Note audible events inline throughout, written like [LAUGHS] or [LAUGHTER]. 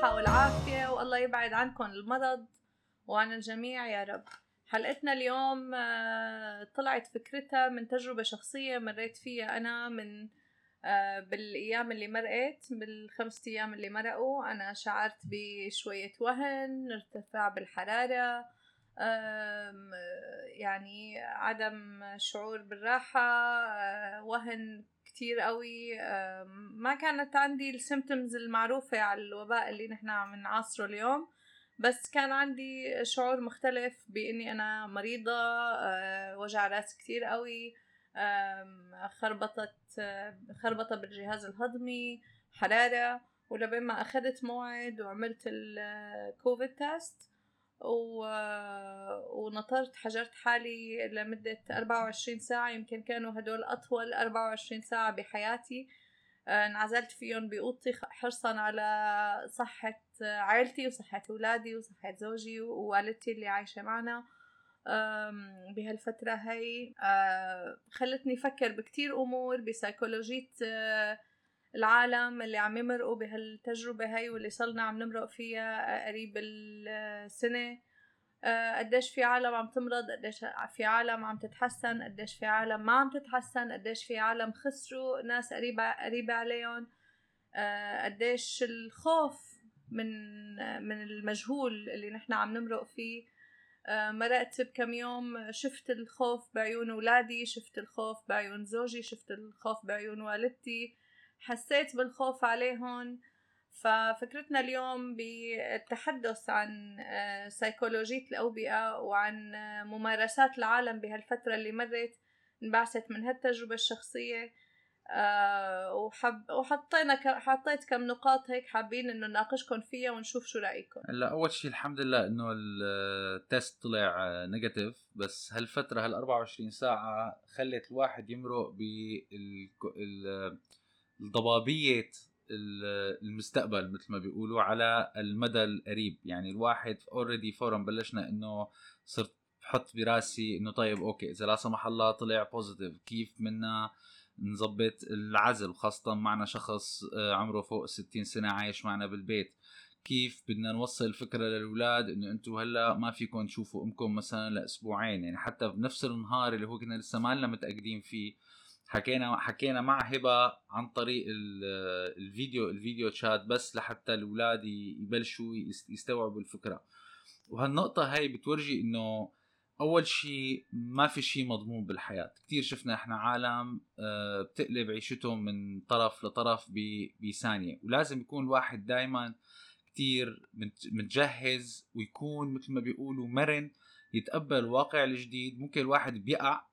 الصحة والعافية والله يبعد عنكم المرض وعن الجميع يا رب. حلقتنا اليوم آه، طلعت فكرتها من تجربة شخصية مريت فيها أنا من آه، بالأيام اللي مرقت بالخمس أيام اللي مرقوا. أنا شعرت بشوية وهن ارتفاع بالحرارة يعني عدم شعور بالراحة آه، وهن كتير قوي ما كانت عندي ال symptoms المعروفة على الوباء اللي نحن عم نعاصره اليوم بس كان عندي شعور مختلف بإني أنا مريضة آه، وجع راس كتير قوي خربطت خربطة بالجهاز الهضمي حرارة ولبين ما أخذت موعد وعملت الكوفيد test و... ونطرت حجرت حالي لمدة 24 ساعة. يمكن كانوا هدول أطول 24 ساعة بحياتي. آه، انعزلت فيهم بأوضتي حرصا على صحة عائلتي وصحة أولادي وصحة زوجي ووالدتي اللي عايشة معنا. بهالفترة هاي آه، خلتني أفكر بكتير أمور بسيكولوجية آه، العالم اللي عم يمرقوا بهالتجربة هاي واللي صرنا عم نمرق فيها قريب السنة. آه، قديش في عالم عم تمرض قديش في عالم عم تتحسن قديش في عالم ما عم تتحسن قديش في عالم خسروا ناس قريبة قريبة عليهم. آه، قديش الخوف من من المجهول اللي نحن عم نمرق فيه. آه، مرقت بكم يوم شفت الخوف بعيون ولادي شفت الخوف بعيون زوجي شفت الخوف بعيون والدتي. حسيت بالخوف عليهم. ففكرتنا اليوم بالتحدث عن آه، سيكولوجية الأوبئة وعن آه، ممارسات العالم بهالفترة اللي مرت انبعثت من هالتجربة الشخصية. وحب وحطينا. حطيت كم نقاط هيك حابين إنه نناقشكم فيها ونشوف شو رأيكم. هلأ أول شيء الحمد لله إنه ال test طلع negative بس هالفترة هال 24 ساعة خلت الواحد يمرق بالضبابيه المستقبل مثل ما بيقولوا على المدى القريب. يعني الواحد already فورا بلشنا إنه صرت بحط براسي إنه طيب okay إذا لا سمح الله طلع positive كيف بدنا نظبط العزل؟ خاصة معنا شخص آه، عمره فوق 60 سنة عايش معنا بالبيت. كيف بدنا نوصل الفكرة للأولاد إنه أنتم هلأ ما فيكم تشوفوا أمكم مثلا لأسبوعين؟ يعني حتى بنفس النهار اللي هو كنا لسه ما لنا متأكدين فيه حكينا حكينا مع هبة عن طريق الفيديو ال video chat بس لحتى الأولاد يبلشوا يستوعبوا الفكرة. وهالنقطة هاي بتورجي إنه أول شيء ما في شيء مضمون بالحياة. كثير شفنا إحنا عالم آه، بتقلب عيشتهم من طرف لطرف بثانية. ولازم يكون الواحد دائما كثير متجهز ويكون مثل ما بيقولوا مرن يتقبل الواقع الجديد. ممكن الواحد بيقع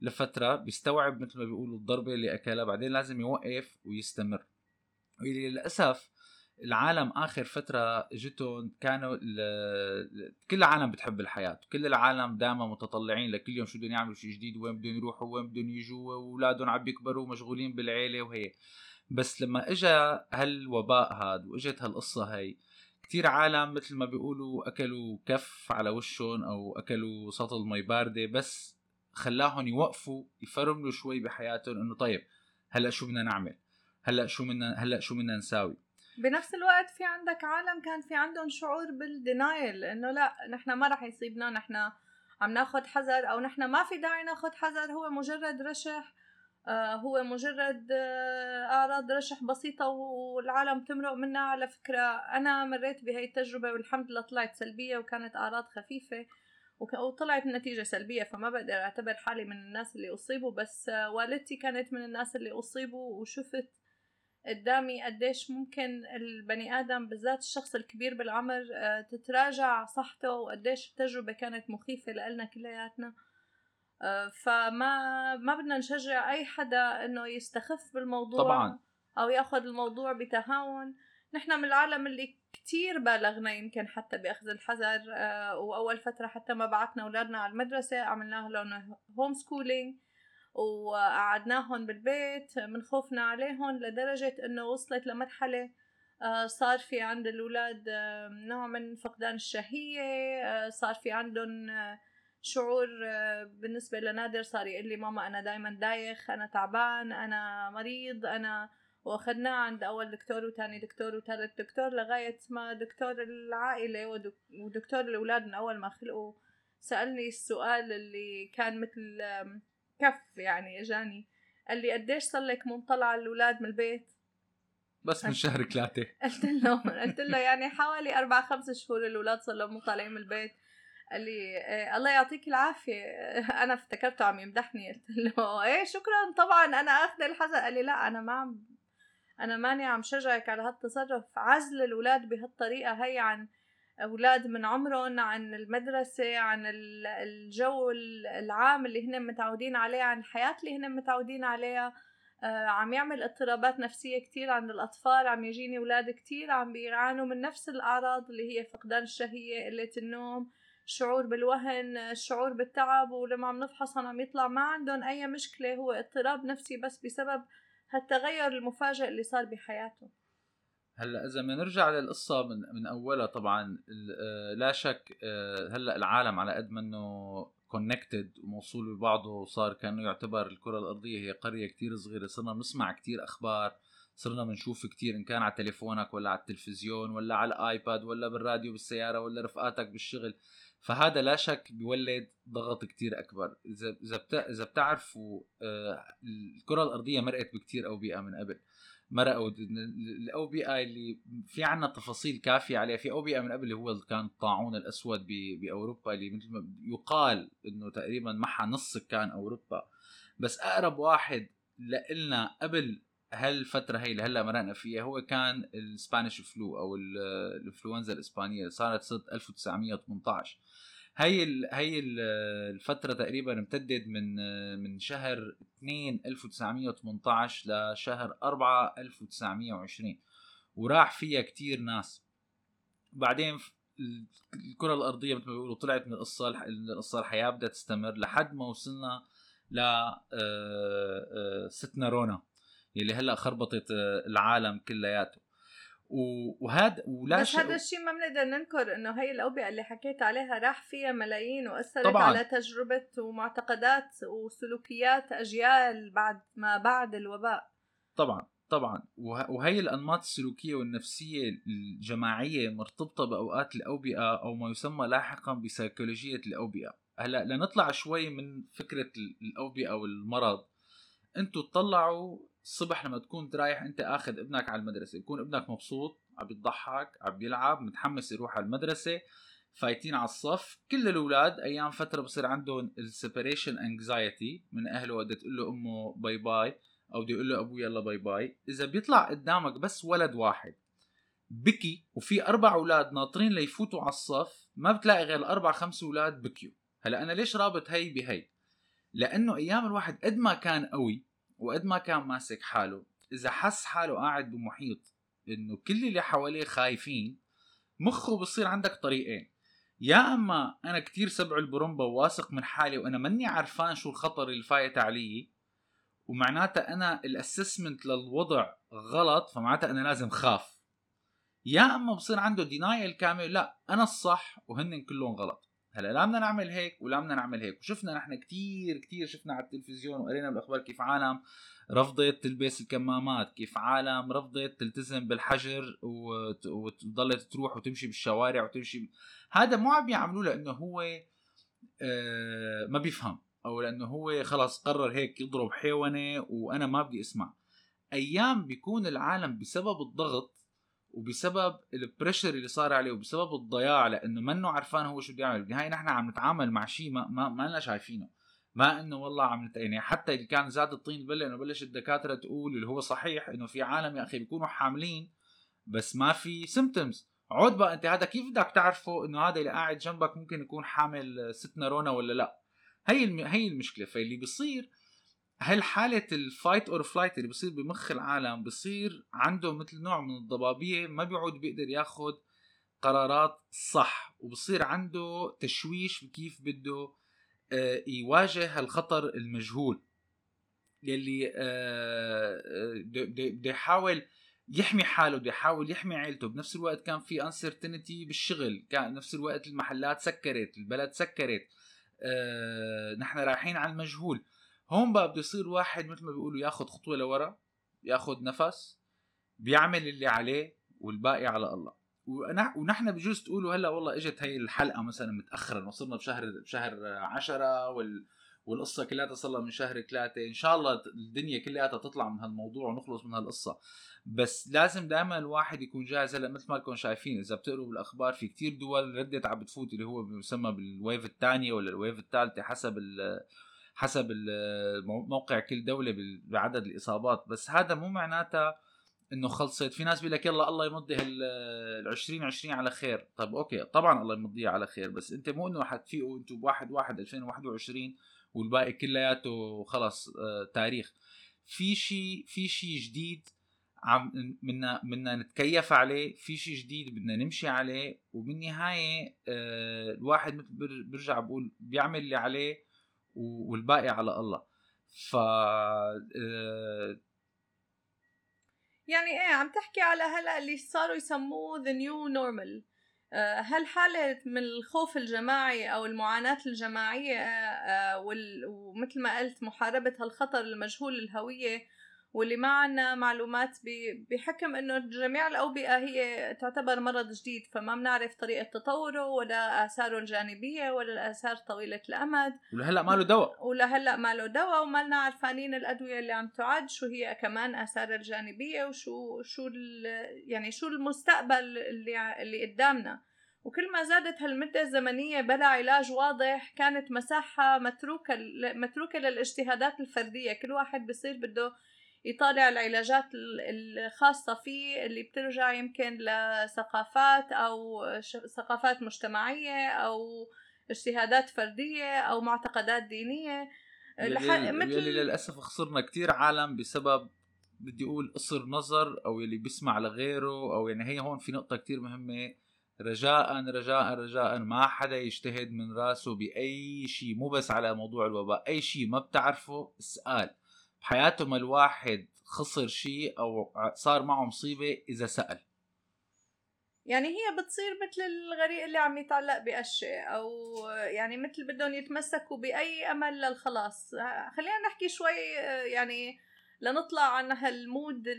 لفترة بيستوعب مثل ما بيقولوا الضربة اللي أكلها بعدين لازم يوقف ويستمر. للاسف العالم آخر فترة إجتهم كانوا كل العالم بتحب الحياة كل العالم دائما متطلعين لكل يوم شو بدهم يعملوا شيء جديد وين بدهم يروحوا وين بدهم يجوا وأولادهم عم بيكبروا مشغولين بالعيلة وهي بس لما اجى هالوباء هاد وإجت هالقصة هي كتير عالم مثل ما بيقولوا أكلوا كف على وشهم أو أكلوا سطل مي باردة بس خلاهم يوقفوا يفرملوا شوي بحياتهم إنه طيب هلأ شو بدنا نعمل؟ هلأ شو بدنا هلأ شو بدنا نساوي؟ بنفس الوقت في عندك عالم كان في عندهم شعور بالدينايل إنه لأ نحن ما رح يصيبنا نحن عم ناخذ حذر أو نحن ما في داعي ناخذ حذر هو مجرد رشح آه هو مجرد آه أعراض رشح بسيطة والعالم تمرق منها. على فكرة أنا مريت بهي التجربة والحمد لله طلعت سلبية وكانت أعراض خفيفة. وطلعت النتيجة سلبية فما بقدر أعتبر حالي من الناس اللي أصيبوا بس والدتي كانت من الناس اللي أصيبوا وشفت قدامي قديش ممكن البني آدم بالذات الشخص الكبير بالعمر آه، تتراجع صحته وقديش التجربة كانت مخيفة لنا كلياتنا. آه، فما ما بدنا نشجع أي حدا إنه يستخف بالموضوع طبعا. أو يأخذ الموضوع بتهاون. نحن من العالم اللي كتير بالغنا يمكن حتى بأخذ الحذر آه، وأول فترة حتى ما بعتنا أولادنا على المدرسة عملنا لهم هوم سكولينج وقعدناهم بالبيت من خوفنا عليهم لدرجة إنه وصلت لمرحلة آه، صار في عند الأولاد آه، نوع من فقدان الشهية صار في عندهم شعور بالنسبة لنادر صار يقول لي ماما أنا دايما دايخ أنا تعبان أنا مريض أنا واخذناه عند أول دكتور وثاني دكتور وثالث دكتور لغاية ما دكتور العائلة ودكتور الأولاد من أول ما خلقوا سألني السؤال اللي كان مثل كف يعني أجاني. قال لي قديش صار لك مطلع الأولاد من البيت؟ بس من شهر ثلاثة. [LAUGHS] قلت له قلت له يعني حوالي أربع خمس شهور الأولاد صار لهم طالعين من البيت. قال لي إيه الله يعطيك العافية. [LAUGHS] أنا افتكرته عم يمدحني. قلت له إيه شكرا طبعا أنا أخذ الحذر قال لي لا أنا ما عم أنا ماني عم شجعك على هالتصرف. عزل الأولاد بهالطريقة هي عن أولاد من عمرهم عن المدرسة عن الجو العام اللي هن متعودين عليه عن الحياة اللي هن متعودين عليها. آه، عم يعمل اضطرابات نفسية كتير عند الأطفال. عم يجيني أولاد كتير عم بيعانوا من نفس الأعراض اللي هي فقدان الشهية قلة النوم شعور بالوهن الشعور بالتعب. ولما عم نفحصهم عم يطلع ما عندهم أي مشكلة. هو اضطراب نفسي بس بسبب هالتغير المفاجئ اللي صار بحياته. هلأ إذا بدنا نرجع للقصة من من أولها طبعا آه، لا شك آه، هلأ العالم على قد ما إنه connected وموصول ببعضه وصار كأنه يعتبر الكرة الأرضية هي قرية كتير صغيرة صرنا بنسمع كتير أخبار صرنا بنشوف كتير إن كان على تليفونك ولا على التلفزيون ولا على الايباد ولا بالراديو بالسيارة ولا رفقاتك بالشغل. فهذا لا شك بيولد ضغط كتير أكبر. اذا إذا إذا بتعرفوا آه، الكرة الأرضية مرقت بكتير اوبئه من قبل. مرقوا الاوبئه اللي في عنا تفاصيل كافية عليها. في اوبئه من قبل اللي هو كان الطاعون الأسود بأوروبا اللي مثل ما يقال إنه تقريبا محى نص سكان أوروبا. بس أقرب واحد لنا قبل هالفترة هي اللي هلا مرقنا فيها هو كان السبانيش فلو أو الانفلونزا الإسبانية صارت سنه 1918 هي هي ال الفترة تقريبا امتدت من من شهر 2 1918 لشهر 4 1920 وراح فيها كتير ناس. بعدين الكرة الأرضية مثل ما بيقولوا طلعت من القصة القصة الحياة بدها تستمر لحد ما وصلنا ل آه، آه، ستنا رونا. اللي هلا خربطت العالم كلياته. وهذا ولا بس هذا الشيء ما بنقدر ننكر إنه هي الأوبئة اللي حكيت عليها راح فيها ملايين وأثرت طبعاً. على تجربة ومعتقدات وسلوكيات أجيال بعد ما بعد الوباء. طبعا طبعا. وهي الأنماط السلوكية والنفسية الجماعية مرتبطة بأوقات الأوبئة أو ما يسمى لاحقا بسيكولوجية الأوبئة. هلا لنطلع شوي من فكرة الأوبئة والمرض. أنتوا تطلعوا الصبح لما تكون رايح أنت آخذ ابنك على المدرسة بكون ابنك مبسوط عم بيضحك عم بيلعب متحمس يروح على المدرسة فايتين على الصف. كل الأولاد أيام فترة بصير عندهم ال separation anxiety من أهله وقت تقول له أمه bye bye أو بده يقول له أبوه يلا bye bye إذا بيطلع قدامك بس ولد واحد بكي وفي أربع أولاد ناطرين ليفوتوا على الصف ما بتلاقي غير الأربع خمس أولاد بكيوا هلا أنا ليش رابط هي بهي؟ لأنه أيام الواحد قد ما كان قوي وقد ما كان ماسك حاله إذا حس حاله قاعد بمحيط إنه كل اللي حواليه خايفين مخه بصير عندك طريقين. يا أما أنا كتير سبع البرمبة وواثق من حالي وأنا ماني عرفان شو الخطر اللي فايت علي ومعناتها أنا الأسسمنت للوضع غلط فمعناتها أنا لازم خاف. يا أما بصير عنده دينايل كامل لا أنا الصح وهن كلهم غلط. هلا لا بدنا نعمل هيك ولا بدنا نعمل هيك. وشفنا نحن كتير كتير شفنا على التلفزيون وقرينا بالأخبار كيف عالم رفضت تلبس الكمامات كيف عالم رفضت تلتزم بالحجر وتضلت تروح وتمشي بالشوارع وتمشي هذا مو عم يعملوه لأنه هو آه، ما بيفهم أو لأنه هو خلص قرر هيك يضرب حيوانة وأنا ما بدي أسمع. أيام بيكون العالم بسبب الضغط وبسبب ال pressure اللي صار عليه وبسبب الضياع لأنه منه عرفان هو شو بده يعمل. بالنهايه نحن عم نتعامل مع شيء ما ما, ما لنا شايفينه. ما إنه والله عم. يعني حتى اللي كان زاد الطين البله انه بلش الدكاترة تقول اللي هو صحيح إنه في عالم يا أخي بيكونوا حاملين بس ما في symptoms عود بقى أنت هذا كيف بدك تعرفه إنه هذا اللي قاعد جنبك ممكن يكون حامل ست كورونا ولا لا؟ هي الم... هي المشكلة. فاللي بيصير هالحالة ال fight or flight اللي بصير بمخ العالم بصير عنده مثل نوع من الضبابية؟ ما بيعود بيقدر ياخد قرارات صح وبصير عنده تشويش بكيف بده آه، يواجه الخطر المجهول يلي آه، آه، بده يحاول يحمي حاله بده يحاول يحمي عيلته. بنفس الوقت كان في uncertainty بالشغل كان نفس الوقت المحلات سكرت البلد سكرت نحن رايحين على المجهول. هون بقى بده يصير واحد مثل ما بيقولوا ياخذ خطوة لورا ياخذ نفس بيعمل اللي عليه والباقي على الله. ونحن بجوز تقولوا هلأ والله إجت هي الحلقة مثلا متاخرا وصلنا بشهر بشهر 10 وال والقصة كلها صار من شهر ثلاثة إن شاء الله الدنيا كلها تطلع من هالموضوع ونخلص من هالقصة. بس لازم دائما الواحد يكون جاهز. هلأ مثل ما لكم شايفين إذا بتقروا بالأخبار في كتير دول ردت عم بتفوت اللي هو بيسمى بال wave الثانية ولا ال wave الثالثة حسب حسب موقع كل دولة بعدد الإصابات. بس هذا مو معناتها إنه خلصت. في ناس بيقول لك يلا الله يمضي ال 2020 على خير. طب أوكي طبعا الله يمضيها على خير. بس أنت مو إنه حتفيقوا أنتم بواحد واحد 2021 والباقي كلياته خلص آه تاريخ. في شيء في شيء جديد عم بدنا بدنا نتكيف عليه. في شيء جديد بدنا نمشي عليه. وبالنهاية آه الواحد مثل برجع بقول بيعمل اللي عليه. والباقي على الله. ف آه يعني إيه عم تحكي على هلأ اللي صاروا يسموه the new normal هل حالة من الخوف الجماعي أو المعاناة الجماعية آه، آه، ومثل ما قلت محاربة هالخطر المجهول الهوية واللي ما عنا معلومات بحكم إنه جميع الأوبئة هي تعتبر مرض جديد فما بنعرف طريقة تطوره ولا آثاره الجانبية ولا الآثار طويلة الأمد. ولهلأ ما له دواء. ولهلأ ما له دواء وما لنا عارفانين الأدوية اللي عم تعد شو هي كمان اثارها الجانبية وشو شو يعني شو المستقبل اللي اللي قدامنا. وكل ما زادت هالمدة الزمنية بلا علاج واضح كانت مساحة متروكة متروكة للإجتهادات الفردية. كل واحد بصير بده يطالع العلاجات الخاصة فيه اللي بترجع يمكن لثقافات أو ثقافات مجتمعية أو اجتهادات فردية أو معتقدات دينية. يلي, مثل يلي للأسف خسرنا كتير عالم بسبب بدي أقول قصر نظر أو يلي بيسمع لغيره أو يعني هي هون في نقطة كتير مهمة. رجاء رجاء رجاء ما حدا يجتهد من راسه بأي شيء مو بس على موضوع الوباء أي شيء ما بتعرفه اسأل. بحياته ما الواحد خسر شيء أو صار معه مصيبة إذا سأل. يعني هي بتصير مثل الغريق اللي عم يتعلق بأشياء أو يعني مثل بدهم يتمسكوا بأي أمل للخلاص. خلينا نحكي شوي يعني لنطلع عن هالمود [LAUGHS]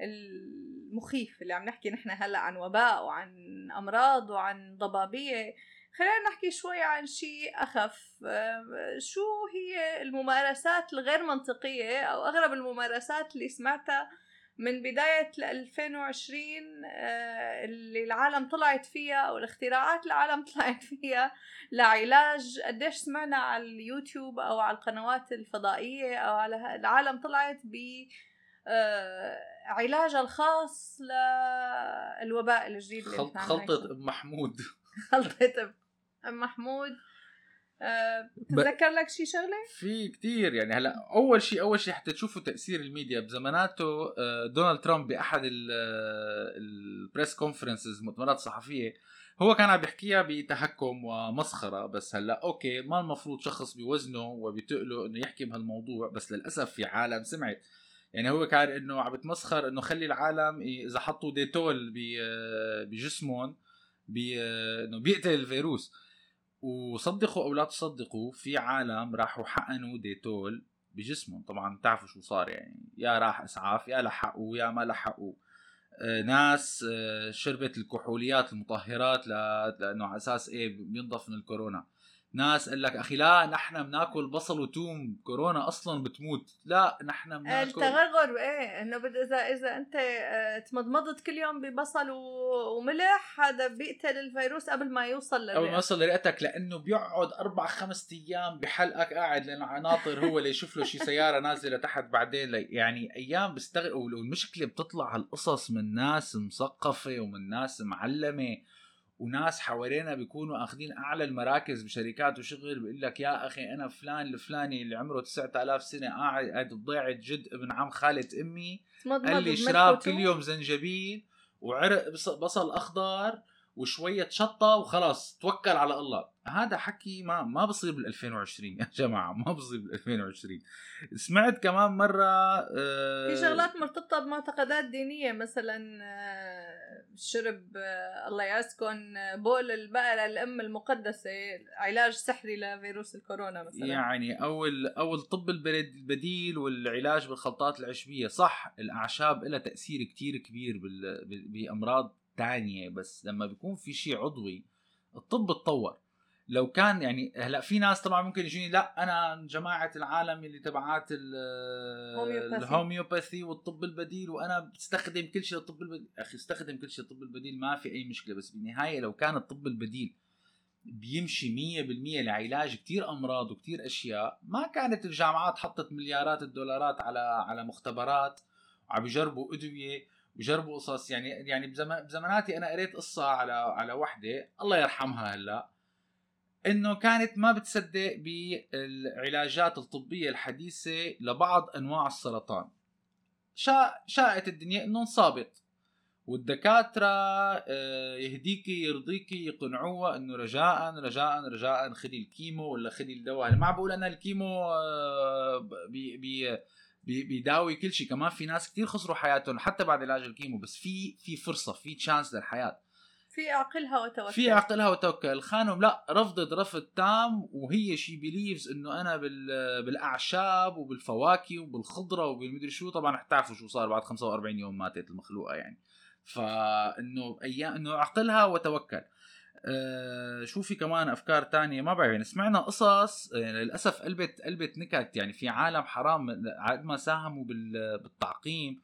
المخيف اللي عم نحكي نحن هلأ عن وباء وعن أمراض وعن ضبابية. خلينا نحكي شوي عن شيء أخف. شو هي الممارسات الغير منطقية أو أغرب الممارسات اللي سمعتها من بداية 2020 آه، اللي العالم طلعت فيها أو الاختراعات العالم [LAUGHS] طلعت فيها لعلاج؟ قديش سمعنا على اليوتيوب أو على القنوات الفضائية أو على العالم طلعت ب آه، علاجها الخاص للوباء الجديد اللي خلطة محمود. [LAUGHS] خلطة محمود. أه تذكر لك شيء شغلة؟ في كتير يعني هلا أول شيء أول شيء حتى تشوفوا تأثير الميديا بزماناته أه دونالد ترامب بأحد ال press conferences المؤتمرات الصحفيه هو كان عم بيحكيها بتهكم ومسخرة بس هلا okay ما المفروض شخص بوزنه وبتقله إنه يحكي بهالموضوع بس للأسف في عالم سمعت. يعني هو كان إنه عم بتمسخر إنه خلي العالم إذا حطوا ديتول آه، بجسمهم بي إنه بيقتل الفيروس وصدقوا أو لا تصدقوا في عالم راحوا حقنوا ديتول بجسمهم. طبعا بتعرفوا شو صار يعني يا راح أسعاف يا لحقوا يا ما لحقوا. آه ناس آه شربت الكحوليات المطهرات لأنه على أساس إيه بينضف من الكورونا. ناس قال لك أخي لا نحن بناكل بصل وتوم كورونا أصلا بتموت. لا نحن بناكل. التغرغر إيه إنه إذا إذا أنت آه، تمضمضت كل يوم ببصل وملح هذا بيقتل الفيروس قبل ما يوصل للرئتك قبل ما يوصل لرئتك لأنه بيقعد أربع خمس أيام بحلقك قاعد لأنه ناطر هو ليشوف له شي سيارة نازلة تحت بعدين يعني أيام بيستغرب والمشكلة بتطلع هالقصص من ناس مثقفة ومن ناس معلمة. وناس حوالينا بيكونوا أخذين أعلى المراكز بشركات وشغل بيقول لك يا أخي أنا فلان الفلاني اللي عمره 9000 سنة قاعد بضيعه جد ابن عم خالة أمي قال لي شراب كل يوم زنجبيل وعرق بصل أخضر وشوية شطه وخلاص توكل على الله. هذا حكي ما ما بصير بال 2020 [LAUGHS] يا جماعة ما بصير بال 2020 سمعت كمان مرة آه في شغلات مرتبطة بمعتقدات دينية مثلا آه شرب آه الله يعزكم بول البقرة الأم المقدسة علاج سحري لفيروس الكورونا مثلا. يعني أو أو الطب البديل والعلاج بالخلطات العشبيه صح الأعشاب لها تأثير كتير كبير بأمراض تانية بس لما بيكون في شيء عضوي الطب اتطور. لو كان يعني هلا في ناس طبعا ممكن يجيني لا أنا جماعة العالم اللي تبعات الهوميوباثي والطب البديل وأنا بستخدم كل شيء الطب البديل. أخي استخدم كل شيء الطب البديل ما في أي مشكلة. بس بالنهاية لو كان الطب البديل بيمشي 100% لعلاج كتير أمراض وكتير أشياء ما كانت الجامعات حطت مليارات الدولارات على على مختبرات وعم بيجربوا أدوية. وجربوا قصص. يعني يعني بزماناتي أنا قريت قصة على على وحدة الله يرحمها هلا إنه كانت ما بتصدق بالعلاجات الطبية الحديثة لبعض أنواع السرطان. شاء شاءت الدنيا إنه انصابت والدكاترة آه، يهديكي يرضيكي يقنعوها إنه رجاء رجاء رجاء خذي الكيمو ولا خذي الدواء. ما بقول أنا الكيمو آه، بي بي بيداوي كل شيء. كمان في ناس كثير خسروا حياتهم حتى بعد علاج ال chemo بس في في فرصة في chance للحياة. في عقلها وتوكل. في عقلها وتوكل. خانم لا رفضت رفض تام وهي she believes إنه أنا بالأعشاب وبالفواكه وبالخضرة وبالمدري شو. طبعا حتعرفوا شو صار بعد 45 يوم ماتت المخلوقة يعني. فإنه أيام إنه عقلها وتوكل. آه شو في كمان أفكار تانية؟ ما بعرف يعني سمعنا قصص يعني للأسف قلبت قلبت نكت يعني في عالم حرام قد ما ساهموا بالتعقيم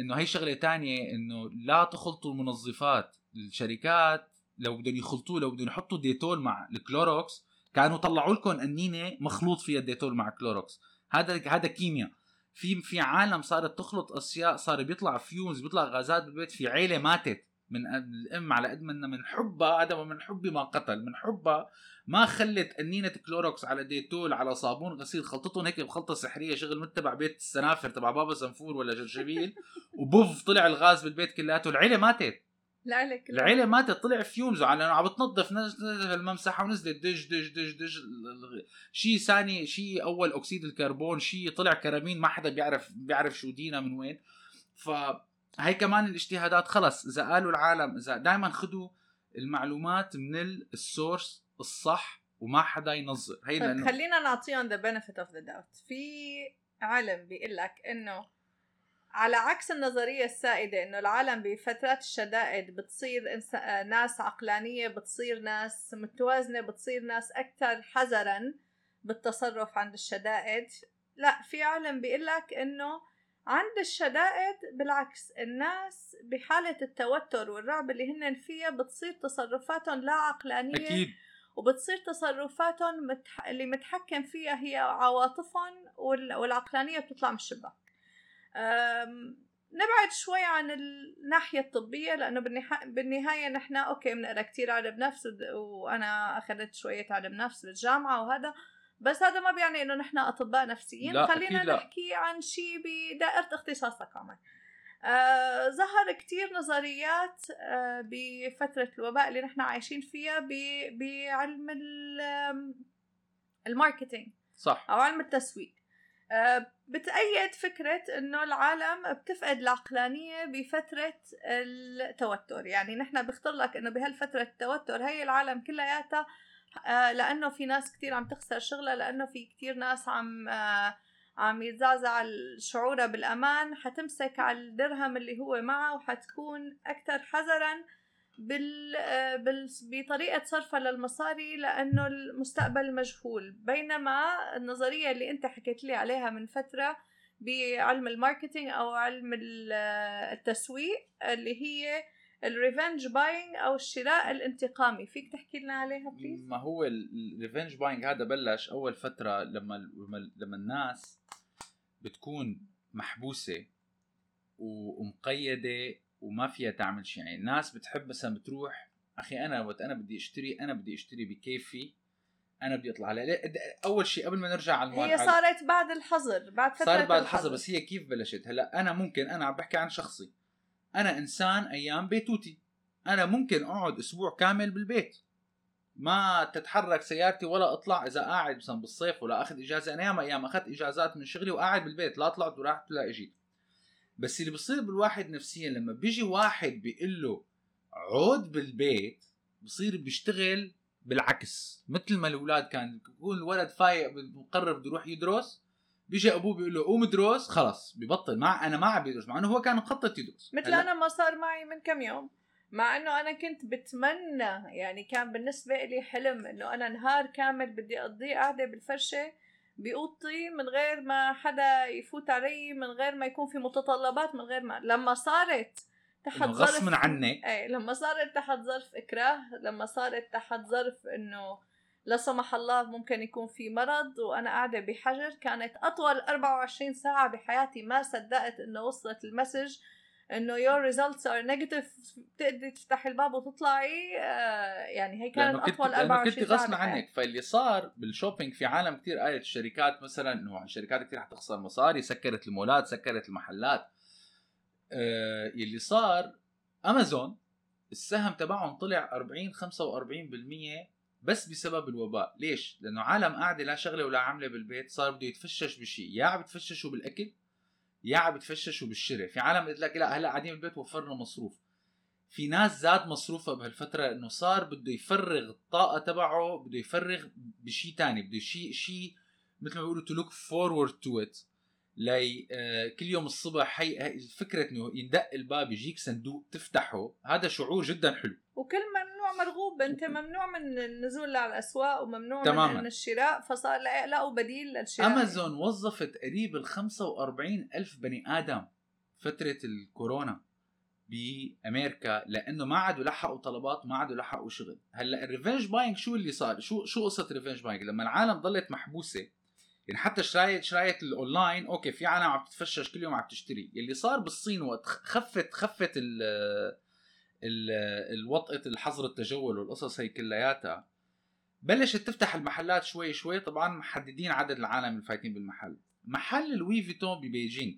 إنه هي شغلة تانية إنه لا تخلطوا المنظفات الشركات لو بدهم يخلطوه لو بدهم يحطوا ديتول مع الكلوروكس كانوا طلعوا لكم قنينه مخلوط فيها الديتول مع كلوروكس هذا هذا كيمياء في في عالم صارت تخلط أشياء صار بيطلع fumes بيطلع غازات بالبيت في عيلة ماتت. من الأم على قد ما من حبها هذا من حبي ما قتل من حبها ما خلت قنينه كلوروكس على ديتول على صابون غسيل خلطتهم هيك بخلطه سحريه شغل تبع بيت السنافر تبع بابا سنفور ولا جرجبيل [LAUGHS] وبوف طلع الغاز بالبيت كلياته العيلة ماتت. العيله العيلة ماتت طلع fumes على عم بتنظف نزلت الممسحه ونزلت دج دج دج دج شيء ثاني شيء أول أكسيد الكربون شيء طلع chloramine ما حدا بيعرف بيعرف شو دينا من وين. ف هي كمان الاجتهادات خلص إذا قالوا العالم إذا دائما خذوا المعلومات من ال source الصح وما حدا ينظر. هي طيب لأنه خلينا نعطيهم the benefit of the doubt في علم بيقول لك إنه على عكس النظرية السائدة إنه العالم بفترات الشدائد بتصير إنس... ناس عقلانية بتصير ناس متوازنة بتصير ناس أكثر حذرا بالتصرف عند الشدائد. لا في علم بيقول لك إنه عند الشدائد بالعكس الناس بحالة التوتر والرعب اللي هن فيها بتصير تصرفاتهم لا عقلانية أكيد. وبتصير تصرفاتهم متح... اللي متحكم فيها هي عواطفهم وال... والعقلانية بتطلع من الشباك أم... نبعد شوي عن الناحية الطبية لأنه بالنها... بالنهاية نحن أوكي بنقرأ كتير علم نفس وأنا أخذت شوية علم نفس بالجامعة وهذا بس هذا ما بيعني إنه نحن أطباء نفسيين. لا خلينا نحكي لا. عن شيء بدائرة اختصاصك كمان آه ظهر كتير نظريات آه بفترة الوباء اللي نحن عايشين فيها بعلم الماركتينج صح. أو علم التسويق. آه بتأيد فكرة إنه العالم بتفقد العقلانية بفترة التوتر. يعني نحن بيخطر لك إنه بهالفترة التوتر هي العالم كلياتها آه، لأنه في ناس كتير عم تخسر شغلها لأنه في كتير ناس عم آه، عم يتزعزع شعورها بالأمان حتمسك على الدرهم اللي هو معها وحتكون أكثر حذرا. آه، بال... بطريقة صرفها للمصاري لأنه المستقبل مجهول بينما النظرية اللي أنت حكيت لي عليها من فترة بعلم ال marketing أو علم التسويق اللي هي ال revenge buying أو الشراء الانتقامي. فيك تحكي لنا عليها please ما هو ال revenge buying هذا بلش أول فترة لما لما الناس بتكون محبوسة ومقيدة وما فيها تعمل شيء. يعني الناس بتحب مثلا بتروح أخي أنا وقت أنا بدي أشتري أنا بدي أشتري بكيفي أنا بدي أطلع على أول شيء قبل ما نرجع على هي صارت بعد الحظر بعد فترة صارت بعد الحظر. بس هي كيف بلشت؟ هلأ أنا ممكن أنا عم بحكي عن شخصي. أنا إنسان أيام بيتوتي. أنا ممكن أقعد أسبوع كامل بالبيت. ما تتحرك سيارتي ولا أطلع إذا قاعد مثلا بالصيف ولا أخذ إجازة. أنا ياما أيام أخذت إجازات من شغلي وقاعد بالبيت. لا طلعت ولا رحت ولا اجيت بس اللي بصير بالواحد نفسيا لما بيجي واحد بيقول له عود بالبيت بصير بيشتغل بالعكس. مثل ما الأولاد كان يكون الولد فايق مقرر بده يروح يدرس بيجي أبوه بيقول له قوم ادرس خلص ببطل مع أنا ما عم بيدرس مع إنه هو كان مخطط يدرس. مثل هلأ أنا ما صار معي من كم يوم. مع إنه أنا كنت بتمنى يعني كان بالنسبة لي حلم إنه أنا نهار كامل بدي أقضيه قاعدة بالفرشة باوضتي من غير ما حدا يفوت علي من غير ما يكون في متطلبات من غير ما. لما صارت تحت إنه غصب عنك. إيه لما صارت تحت ظرف إكراه لما صارت تحت ظرف إنه لا سمح الله ممكن يكون في مرض وأنا قاعدة بحجر. كانت أطول 24 ساعة بحياتي ما صدقت إنه وصلت المسج إنه your results are negative بتقدري تفتحي الباب وتطلعي. آه يعني هي كانت كنت لأنه 24 كنت ساعة غصب. عنك. فاللي صار بالشوبينج في عالم كتير قالت الشركات مثلا إنه الشركات كتير حتخسر مصاري سكرت المولات سكرت المحلات. آه اللي صار امازون السهم تبعهم طلع 40 45% بس بسبب الوباء. ليش؟ لأنه عالم قاعدة لا شغلة ولا عاملة بالبيت صار بده يتفشش بشيء. يا عم بتفششوا بالأكل يا عم بتفششوا بالشراء في عالم قلت لك لا هلأ قاعدين بالبيت وفرنا مصروف. في ناس زاد مصروفها بهالفترة إنه صار بده يفرغ الطاقة تبعه بده يفرغ بشيء تاني بده شيء شيء مثل ما بيقولوا to look forward to it. لي آه كل يوم الصبح هي فكرة إنه يندق الباب يجيك صندوق تفتحه هذا شعور جدا حلو. وكل مرغوب. انت [LAUGHS] ممنوع من النزول على الأسواق وممنوع تماماً. من الشراء فصار لقوا بديل للشراء. أمازون وظفت قريب ال 45 ألف بني آدم فترة الكورونا بأمريكا لأنه ما عادوا لحقوا طلبات ما عادوا لحقوا شغل. هلأ ال revenge buying شو اللي صار؟ شو شو قصة revenge buying لما العالم ضلت محبوسة يعني حتى شراية شراية ال online okay في عالم عم تتفشش كل يوم عم تشتري. اللي صار بالصين وقت خفت خفت ال الوطئه الحظر التجول والقصص هي كلياتها. بلشت تفتح المحلات شوي شوي. طبعا محددين عدد العالم الفايتين بالمحل. محل لوي فيتون ببيجينغ.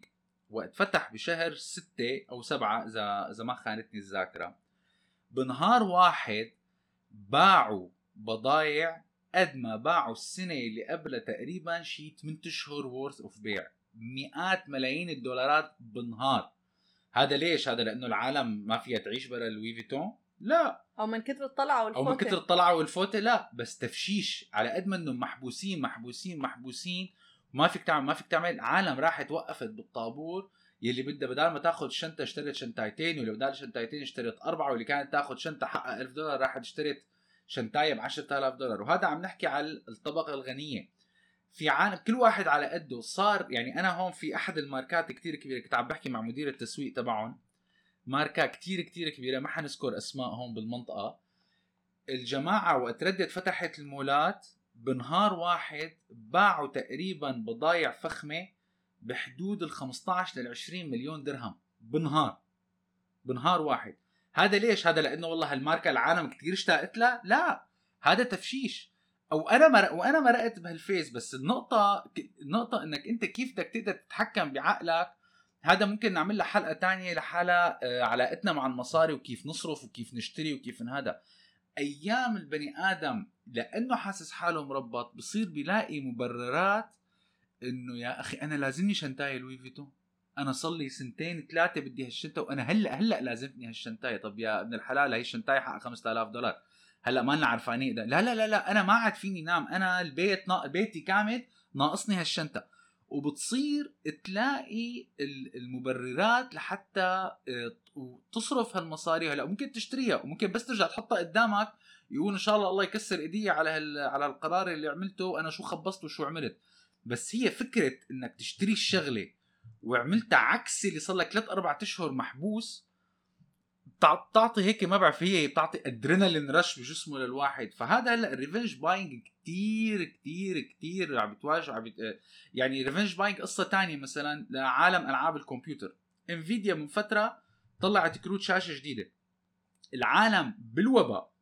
وقت فتح بشهر ستة أو سبعة إذا إذا ما خانتني الذاكرة. بنهار واحد باعوا بضايع قد ما باعوا السنة اللي قبلها تقريبا شي 8 أشهر worth of بيع. مئات ملايين الدولارات بالنهار هذا ليش؟ هذا لأنه العالم ما فيها تعيش برا لوي فيتون؟ لا. أو من كثر الطلعة والفوتة أو من كثر الطلعة والفوتة لا. بس تفشيش على قد ما انهم محبوسين محبوسين محبوسين. ما فيك تعمل ما فيك تعمل. عالم راحت وقفت بالطابور يلي بدها بدال ما تاخذ شنطة اشترت شنطايتين واللي بدال شنطايتين اشترت أربعة واللي كانت تاخذ شنطة حقها 1000 دولار راحت اشترت شنطاية ب 10000 دولار. وهذا عم نحكي على الطبقة الغنية. في عالم كل واحد على قده. صار يعني أنا هون في أحد الماركات كتير كبيرة كنت عم بحكي مع مدير التسويق تبعهم. ماركة كتير كتير كبيرة ما حنذكر أسماء هون بالمنطقة. الجماعة وقت ردت فتحت المولات بنهار واحد باعوا تقريبا بضايع فخمة بحدود ال 15 لل 20 مليون درهم. بنهار. بنهار واحد. هذا ليش؟ هذا لأنه والله هالماركة العالم كثير اشتاقت لها؟ لا. هذا تفشيش. أو أنا مرق وأنا مرقت بهالفيس بس النقطة النقطة إنك أنت كيف بدك تقدر تتحكم بعقلك هذا ممكن نعمل له حلقة تانية لحالها علاقتنا مع المصاري وكيف نصرف وكيف نشتري وكيف هذا. أيام البني آدم لأنه حاسس حاله مربط بصير بيلاقي مبررات إنه يا أخي أنا لازمني شنطايه لوي فيتون أنا صار لي سنتين ثلاثة بدي هالشنطه وأنا هلأ هلأ لازمتني هالشنطايه طب يا ابن الحلال هي الشنطايه حقها 5000 دولار. هلأ ما لنا عرفانين ده. لا لا لا لا أنا ما عاد فيني نام. أنا البيت نا... بيتي كامل ناقصني هالشنطة. وبتصير تلاقي ال- المبررات لحتى آه، تصرف هالمصاري هلأ. ممكن تشتريها وممكن بس ترجع تحطها قدامك يقول إن شاء الله الله يكسر إيدي على هال... على القرار اللي عملته أنا شو خبصت وشو عملت. بس هي فكرة إنك تشتري الشغلة وعملتها عكس اللي صار لك ثلاث أربع أشهر محبوس بتعطي هيك ما بعرف هي بتعطي adrenaline rush بجسمه للواحد. فهذا هلأ ال revenge buying كتير كتير كتير عم بتواجه عم. يعني revenge buying قصة تانية مثلا لعالم ألعاب الكمبيوتر. Nvidia من فترة طلعت كروت شاشة جديدة. العالم بالوباء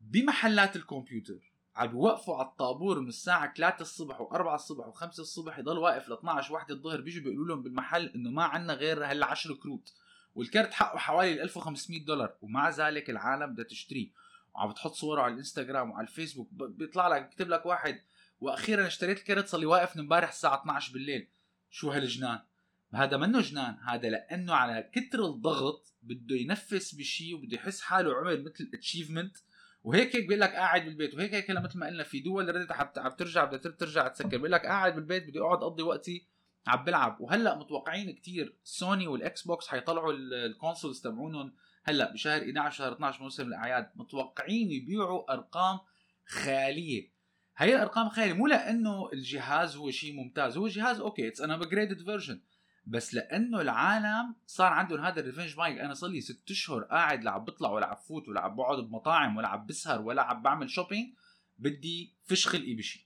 بمحلات الكمبيوتر. عم بيوقفوا على الطابور من الساعة 3 الصبح و4 الصبح و5 الصبح يضل واقف ل 12 واحدة الظهر بيجوا بيقولوا لهم بالمحل إنه ما عندنا غير هلا 10 كروت. والكرت حقه حوالي 1500 دولار ومع ذلك العالم بدها تشتريه. وعم بتحط صوره على الإنستغرام وعلى الفيسبوك بيطلع لك بيكتب لك واحد وأخيرا اشتريت الكرت صار لي واقف من امبارح الساعة 12 بالليل. شو هالجنان؟ هذا منه جنان؟ هذا لأنه على كتر الضغط بده ينفس بشيء وبده يحس حاله عمل مثل achievement وهيك هيك بيقول لك قاعد بالبيت وهيك هيك مثل ما قلنا في دول ردت عم ترجع بدها ترجع تسكر. بيقول لك قاعد بالبيت بدي أقعد أقضي وقتي عم بلعب وهلأ متوقعين كتير سوني وال Xbox حيطلعوا ال consoles تبعونهم هلأ بشهر 11 شهر 12 موسم الاعياد متوقعين يبيعوا أرقام خياليه هي الأرقام خياليه مو لأنه الجهاز هو شيء ممتاز. هو جهاز okay it's an upgraded version بس لأنه العالم صار عندهم هذا ال revenge buying أنا صار لي ست أشهر قاعد لا عم بطلع ولا عم بفوت ولا عم بقعد بمطاعم ولا عم بسهر ولا عم بعمل shopping بدي فش خلقي بشيء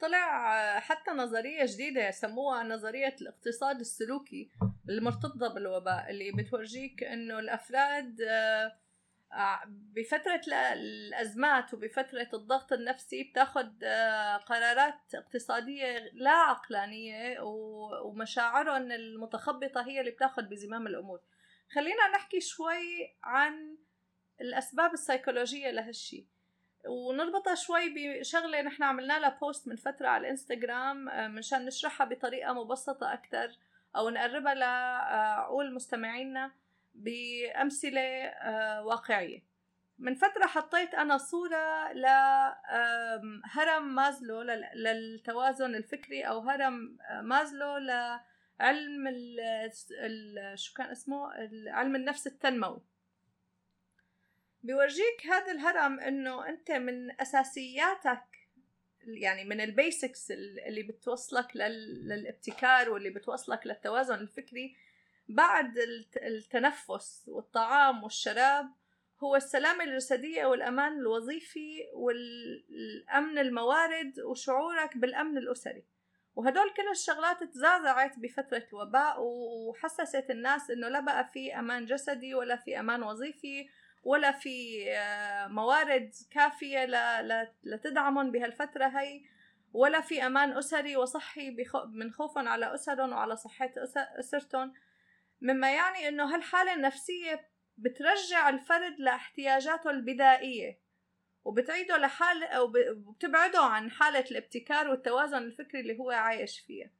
طلع حتى نظرية جديدة سموها نظرية الاقتصاد السلوكي المرتبطة بالوباء اللي بتورجيك إنه الأفراد آه، آه، بفترة الأزمات وبفترة الضغط النفسي بتاخد آه، قرارات اقتصادية لا عقلانية ومشاعرهم المتخبطة هي اللي بتاخد بزمام الأمور. خلينا نحكي شوي عن الأسباب السيكولوجية لهالشي. ونربطها شوي بشغلة نحن عملنا لها بوست من فترة على الانستغرام آه، منشان نشرحها بطريقة مبسطة أكتر أو نقربها لعقول مستمعينا بأمثلة آه، واقعية. من فترة حطيت أنا صورة لهرم ماسلو للتوازن الفكري أو هرم آه، ماسلو لعلم شو كان اسمه؟ علم النفس التنموي. بيورجيك هذا الهرم إنه أنت من أساسياتك يعني من ال basics اللي بتوصلك للابتكار واللي بتوصلك للتوازن الفكري. بعد التنفس والطعام والشراب هو السلامة الجسدية والأمان الوظيفي والأمن الموارد وشعورك بالأمن الأسري. وهدول كل الشغلات تزعزعت بفترة الوباء وحسست الناس إنه لا بقى في أمان جسدي ولا في أمان وظيفي ولا في آه، موارد كافية لتدعمهم بهالفترة هي ولا في أمان أسري وصحي من خوفا على أسرهم وعلى صحة أسرتهم. مما يعني أنه هالحالة النفسية بترجع الفرد لاحتياجاته البدائية وبتعيده لحال أو بتبعده عن حالة الابتكار والتوازن الفكري اللي هو عايش فيها.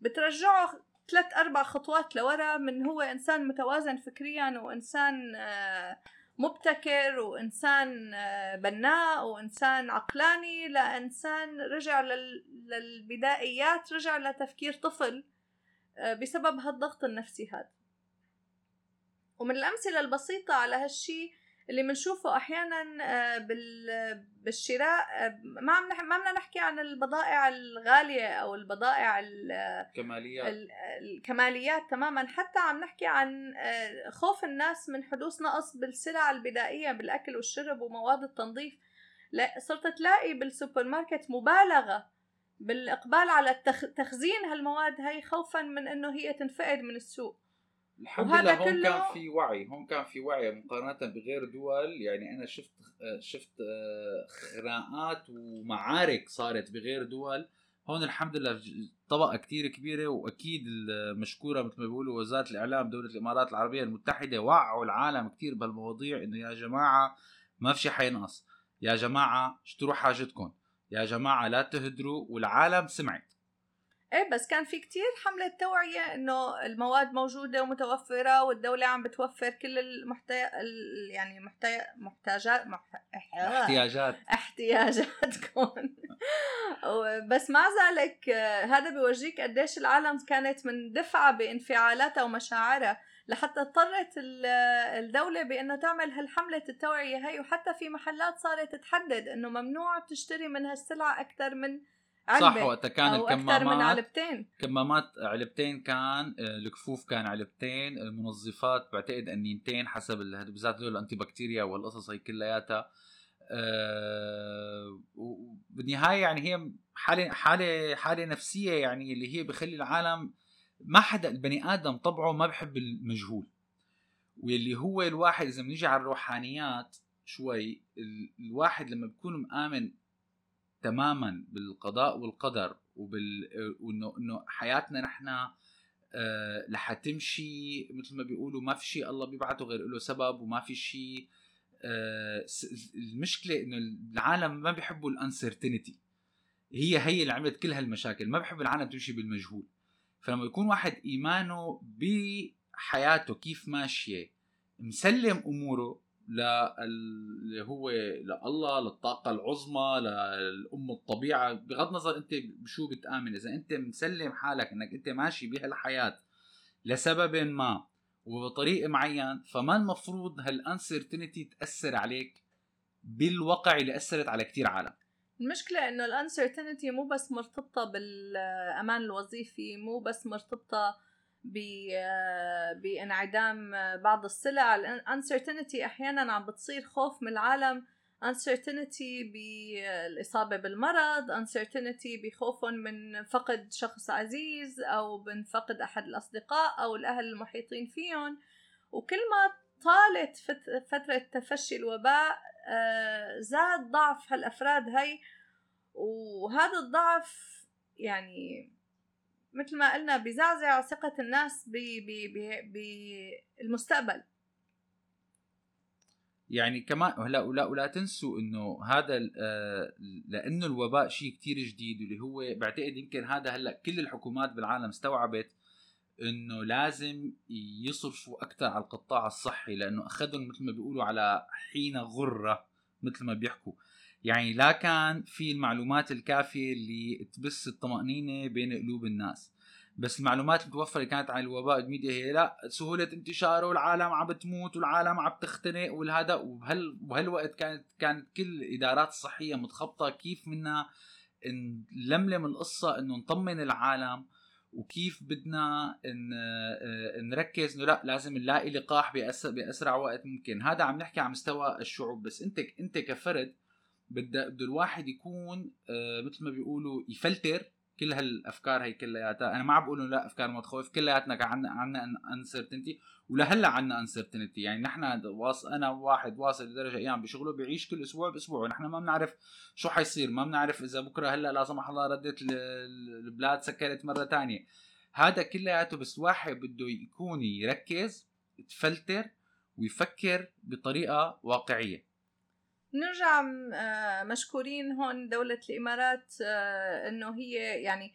بترجعه ثلاث أربع خطوات لورا من هو إنسان متوازن فكريا وإنسان آه، مبتكر وإنسان آه، بناء وإنسان عقلاني لإنسان رجع للبدائيات رجع لتفكير طفل آه، بسبب هالضغط النفسي هذا. ومن الأمثلة البسيطة على هالشي اللي بنشوفه أحيانا آه، بالشراء آه، ما عم ما بدنا نحكي عن البضائع الغالية أو البضائع الكماليات. الكماليات تماما. حتى عم نحكي عن آه، خوف الناس من حدوث نقص بالسلع البدائية بالأكل والشرب ومواد التنظيف. لا صرت تلاقي بالسوبر ماركت مبالغة بالإقبال على تخزين هالمواد هاي خوفا من إنه هي تنفقد من السوق. الحمد لله هون كله... كان في وعي هون كان في وعي مقارنة بغير دول. يعني أنا شفت شفت خناقات ومعارك صارت بغير دول. هون الحمد لله طبقة كتير كبيرة وأكيد مشكورة مثل ما بيقولوا وزارة الإعلام دولة الإمارات العربية المتحدة وعوا العالم كتير بهالمواضيع إنه يا جماعة ما في شيء حينقص. يا جماعة اشتروا حاجتكم. يا جماعة لا تهدروا والعالم سمعت. إيه بس كان في كتير حملة توعية إنه المواد موجودة ومتوفرة والدولة عم بتوفر كل المحتي... يعني محتي... محتاجات مح... احتياجات. احتياجاتكم. [LAUGHS] بس مع ذلك هذا بيورجيك قديش العالم كانت مندفعة بانفعالاتها ومشاعرها لحتى اضطرت الدولة بأنه تعمل هالحملة التوعية هي. وحتى في محلات صارت تحدد أنه ممنوع تشتري من هالسلعة أكثر من صح وقتها كان الكمامات من علبتين. كمامات علبتين كان آه، الكفوف كان علبتين المنظفات بعتقد أنينتين حسب بالذات هدول الأنتي بكتيريا والقصص هي كلياتها. أه وبالنهايه يعني هي حالة حالة حالة نفسية يعني اللي هي بخلي العالم ما حدا البني آدم طبعه ما بحب المجهول. واللي هو الواحد إذا بنيجي على الروحانيات شوي الواحد لما بيكون مآمن تماما بالقضاء والقدر وبال وإنه إنه حياتنا نحن أه لحتمشي مثل ما بيقولوا ما في شيء الله بيبعته غير له سبب وما في شيء أه المشكلة إنه العالم ما بيحبوا الانسرتينتي هي هي اللي عملت كل هالمشاكل ما بحب العالم تمشي بالمجهول. فلما يكون واحد إيمانه بحياته كيف ماشية مسلم أموره اللي هو لله للطاقة العظمى للأم الطبيعة. بغض النظر أنت بشو بتآمن. إذا أنت مسلم حالك أنك أنت ماشي بهالحياة لسبب ما وبطريقة معين فما المفروض هالانسرتينتي تأثر عليك بالواقع اللي أثرت على كتير عالم. المشكلة إنه الانسرتينتي مو بس مرتبطة بالأمان الوظيفي مو بس مرتبطة بانعدام بعض السلع الانسرتينتي أحيانا عم بتصير خوف من العالم. uncertainty بالإصابة بالمرض. uncertainty بخوفهم من فقد شخص عزيز أو من فقد أحد الأصدقاء أو الأهل المحيطين فيهم. وكل ما طالت فترة تفشي الوباء آه، زاد ضعف هالأفراد هاي وهذا الضعف يعني مثل ما قلنا بزعزع ثقة الناس بالمستقبل. يعني كمان هلا ولا ولا تنسوا إنه هذا آه، لأنه الوباء شيء كتير جديد واللي هو بعتقد يمكن هذا هلأ كل الحكومات بالعالم استوعبت إنه لازم يصرفوا أكثر على القطاع الصحي لأنه أخذهم مثل ما بيقولوا على حين غرة مثل ما بيحكوا. يعني لا كان في المعلومات الكافية اللي تبث الطمأنينة بين قلوب الناس. بس المعلومات المتوفرة كانت عن الوباء الميديا هي لا سهولة انتشاره والعالم عم بتموت والعالم عم تختنق والهذا. وبهال بهالوقت كانت كانت كل الإدارات الصحية متخبطة كيف بدنا نلملم القصة إنه نطمن العالم وكيف بدنا آه، نركز إنه لا لازم نلاقي لقاح بأسرع وقت ممكن. هذا عم نحكي على مستوى الشعوب. بس أنت أنت كفرد بده بده الواحد يكون آه، مثل ما بيقولوا يفلتر. كل هالأفكار هي كلياتها. أنا ما عم بقول لا أفكار ما تخوف. كلياتنا كان عندنا عندنا uncertainty ولهلأ عندنا uncertainty يعني نحن واص أنا واحد واصل لدرجة أيام بشغله بيعيش كل أسبوع بأسبوع. ونحن ما بنعرف شو حيصير. ما بنعرف إذا بكرة هلأ لا سمح الله ردت البلاد سكرت مرة تانية. هذا كلياته بس واحد بده يكون يركز يتفلتر ويفكر بطريقة واقعية. نرجع آه، مشكورين هون دولة الإمارات آه، إنه هي يعني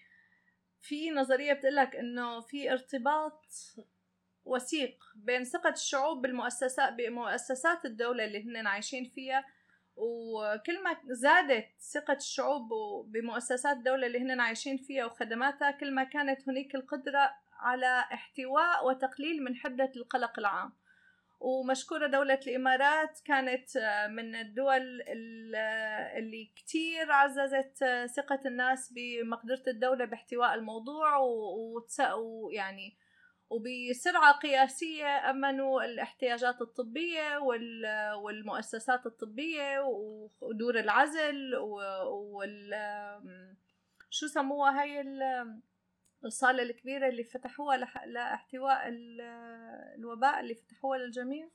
في نظرية بتقلك إنه في ارتباط وثيق بين ثقة الشعوب بالمؤسسات بمؤسسات الدولة اللي هن عايشين فيها وكل ما زادت ثقة الشعوب بمؤسسات الدولة اللي هن عايشين فيها وخدماتها كل ما كانت هناك القدرة على احتواء وتقليل من حدة القلق العام. ومشكورة دولة الإمارات كانت آه، من الدول آه، اللي كتير عززت آه، ثقة الناس بمقدرة الدولة باحتواء الموضوع ويعني وبسرعة قياسية أمنوا الاحتياجات الطبية والمؤسسات الطبية ودور العزل وال شو سموها هاي الصالة الكبيرة اللي فتحوها لإحتواء الوباء اللي فتحوها للجميع؟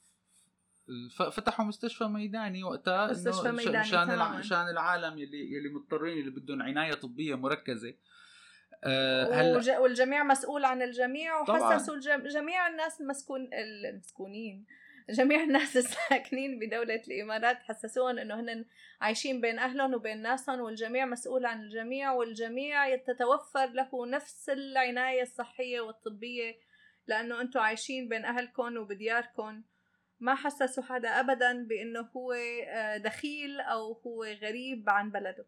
فتحوا مستشفى ميداني وقتها مستشفى ميداني مشان عشان العالم يلي يلي مضطرين اللي بدهم عناية طبية مركزة. أه هلأ والجميع مسؤول عن الجميع وحسسوا جميع الناس المسكون المسكونين. جميع الناس [LAUGHS] الساكنين بدولة الإمارات حسسوهم إنه هن عايشين بين أهلهم وبين ناسهم والجميع مسؤول عن الجميع والجميع تتوفر له نفس العناية الصحية والطبية لأنه أنتم عايشين بين أهلكم وبدياركم ما حسسوا حدا أبدا بأنه هو آه، دخيل أو هو غريب عن بلده.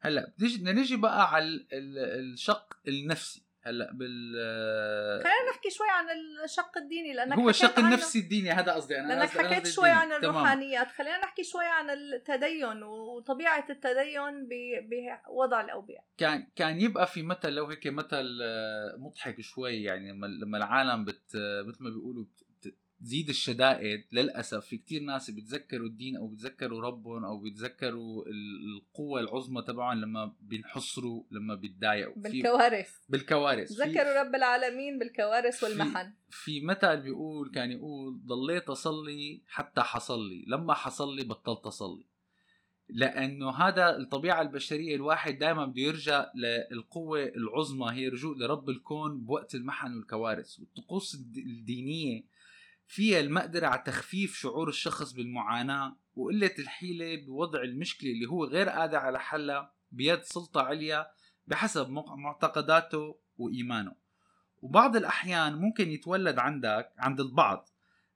هلأ بدنا نجي بقى على الشق النفسي. هلأ بال خلينا نحكي شوي عن الشق الديني لأنك هو الشق النفسي الديني هذا قصدي أنا لأنك حكيت شوي عن الروحانيات. خلينا نحكي شوي عن التدين وطبيعة التدين بوضع الأوبئة. كان كان يبقى في مثل لو هيك مثل آه، مضحك شوي يعني لما العالم بت مثل ما بيقولوا تزيد الشدائد للأسف في كتير ناس بيتذكروا الدين أو بيتذكروا ربهم أو بيتذكروا القوة العظمى تبعهم لما بينحصروا لما بيتضايقوا. بالكوارث. بالكوارث. تذكروا رب العالمين بالكوارث والمحن. في مثل بيقول كان يقول ضليت أصلي حتى حصل لي لما حصل لي بطلت أصلي. لأنه هذا الطبيعة البشرية الواحد دائما بده يرجع للقوة العظمى هي رجوع لرب الكون بوقت المحن والكوارث. والطقوس الدينية فيها المقدرة على تخفيف شعور الشخص بالمعاناة وقلة الحيلة بوضع المشكلة اللي هو غير قادر على حلها بيد سلطة عليا بحسب معتقداته وإيمانه. وبعض الأحيان ممكن يتولد عندك عند البعض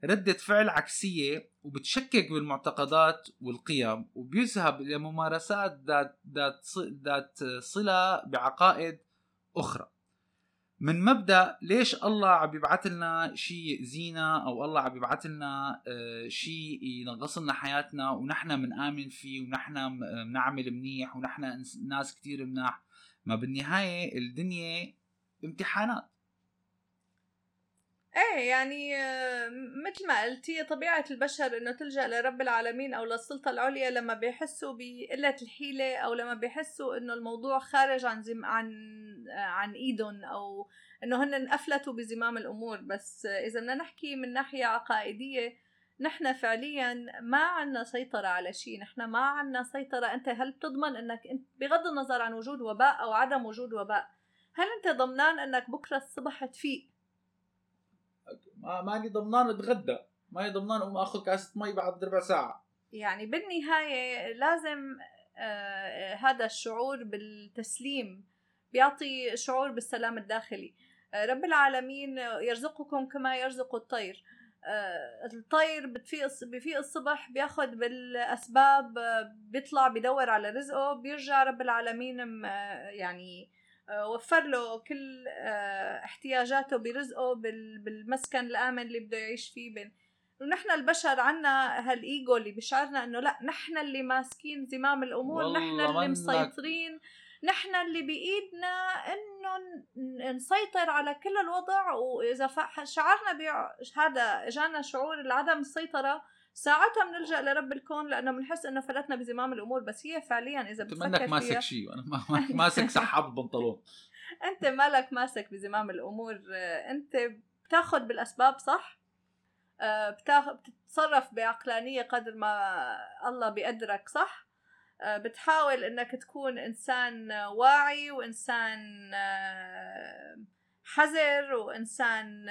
ردة فعل عكسية وبتشكك بالمعتقدات والقيم وبيذهب إلى ممارسات ذات ذات ذات صلة بعقائد أخرى. من مبدأ ليش الله عم يبعث لنا شيء يأذينا أو الله عم يبعث لنا آه، شيء ينغص لنا حياتنا ونحن بنآمن فيه ونحن بنعمل منيح ونحن ناس كتير مناح. ما بالنهاية الدنيا امتحانات. إيه يعني مثل ما قلت هي طبيعة البشر إنه تلجأ لرب العالمين أو للسلطة العليا لما بيحسوا بقلة الحيلة أو لما بيحسوا إنه الموضوع خارج عن زم عن عن إيدهم أو إنه هن افلتوا بزمام الأمور. بس إذا بدنا نحكي من ناحية عقائدية نحن فعليا ما عنا سيطرة على شيء. نحن ما عنا سيطرة. أنت هل بتضمن إنك أنت بغض النظر عن وجود وباء أو عدم وجود وباء؟ هل أنت ضمنان إنك بكرة الصبح تفيق؟ ما ماني ضمنان اتغدى. ماني ضمنان أقوم آخذ كاسة مي بعد ربع ساعة. يعني بالنهاية لازم آه هذا الشعور بالتسليم بيعطي شعور بالسلام الداخلي. آه رب العالمين يرزقكم كما يرزق الطير. آه الطير بتفيق بفيق الصبح بياخد بالأسباب آه بيطلع بيدور على رزقه بيرجع رب العالمين آه يعني آه، وفر له كل آه، احتياجاته برزقه بالمسكن الآمن اللي بده يعيش فيه بين ونحن البشر عنا هالإيجو اللي بشعرنا إنه لا نحن اللي ماسكين زمام الأمور نحن اللي مسيطرين نحن اللي بإيدنا إنه نسيطر على كل الوضع وإذا شعرنا بهذا إجانا شعور عدم السيطرة ساعتها بنلجأ لرب الكون لأنه بنحس إنه فلتنا بزمام الأمور بس هي فعليا إذا بتفكر منك ماسك شيء وأنا [LAUGHS] ماسك سحاب البنطلون [LAUGHS] أنت مالك ماسك بزمام الأمور. أنت بتاخذ بالأسباب صح؟ آه، بتتصرف بعقلانية قدر ما الله بيقدرك صح؟ آه، بتحاول إنك تكون إنسان واعي وإنسان آه، حذر وإنسان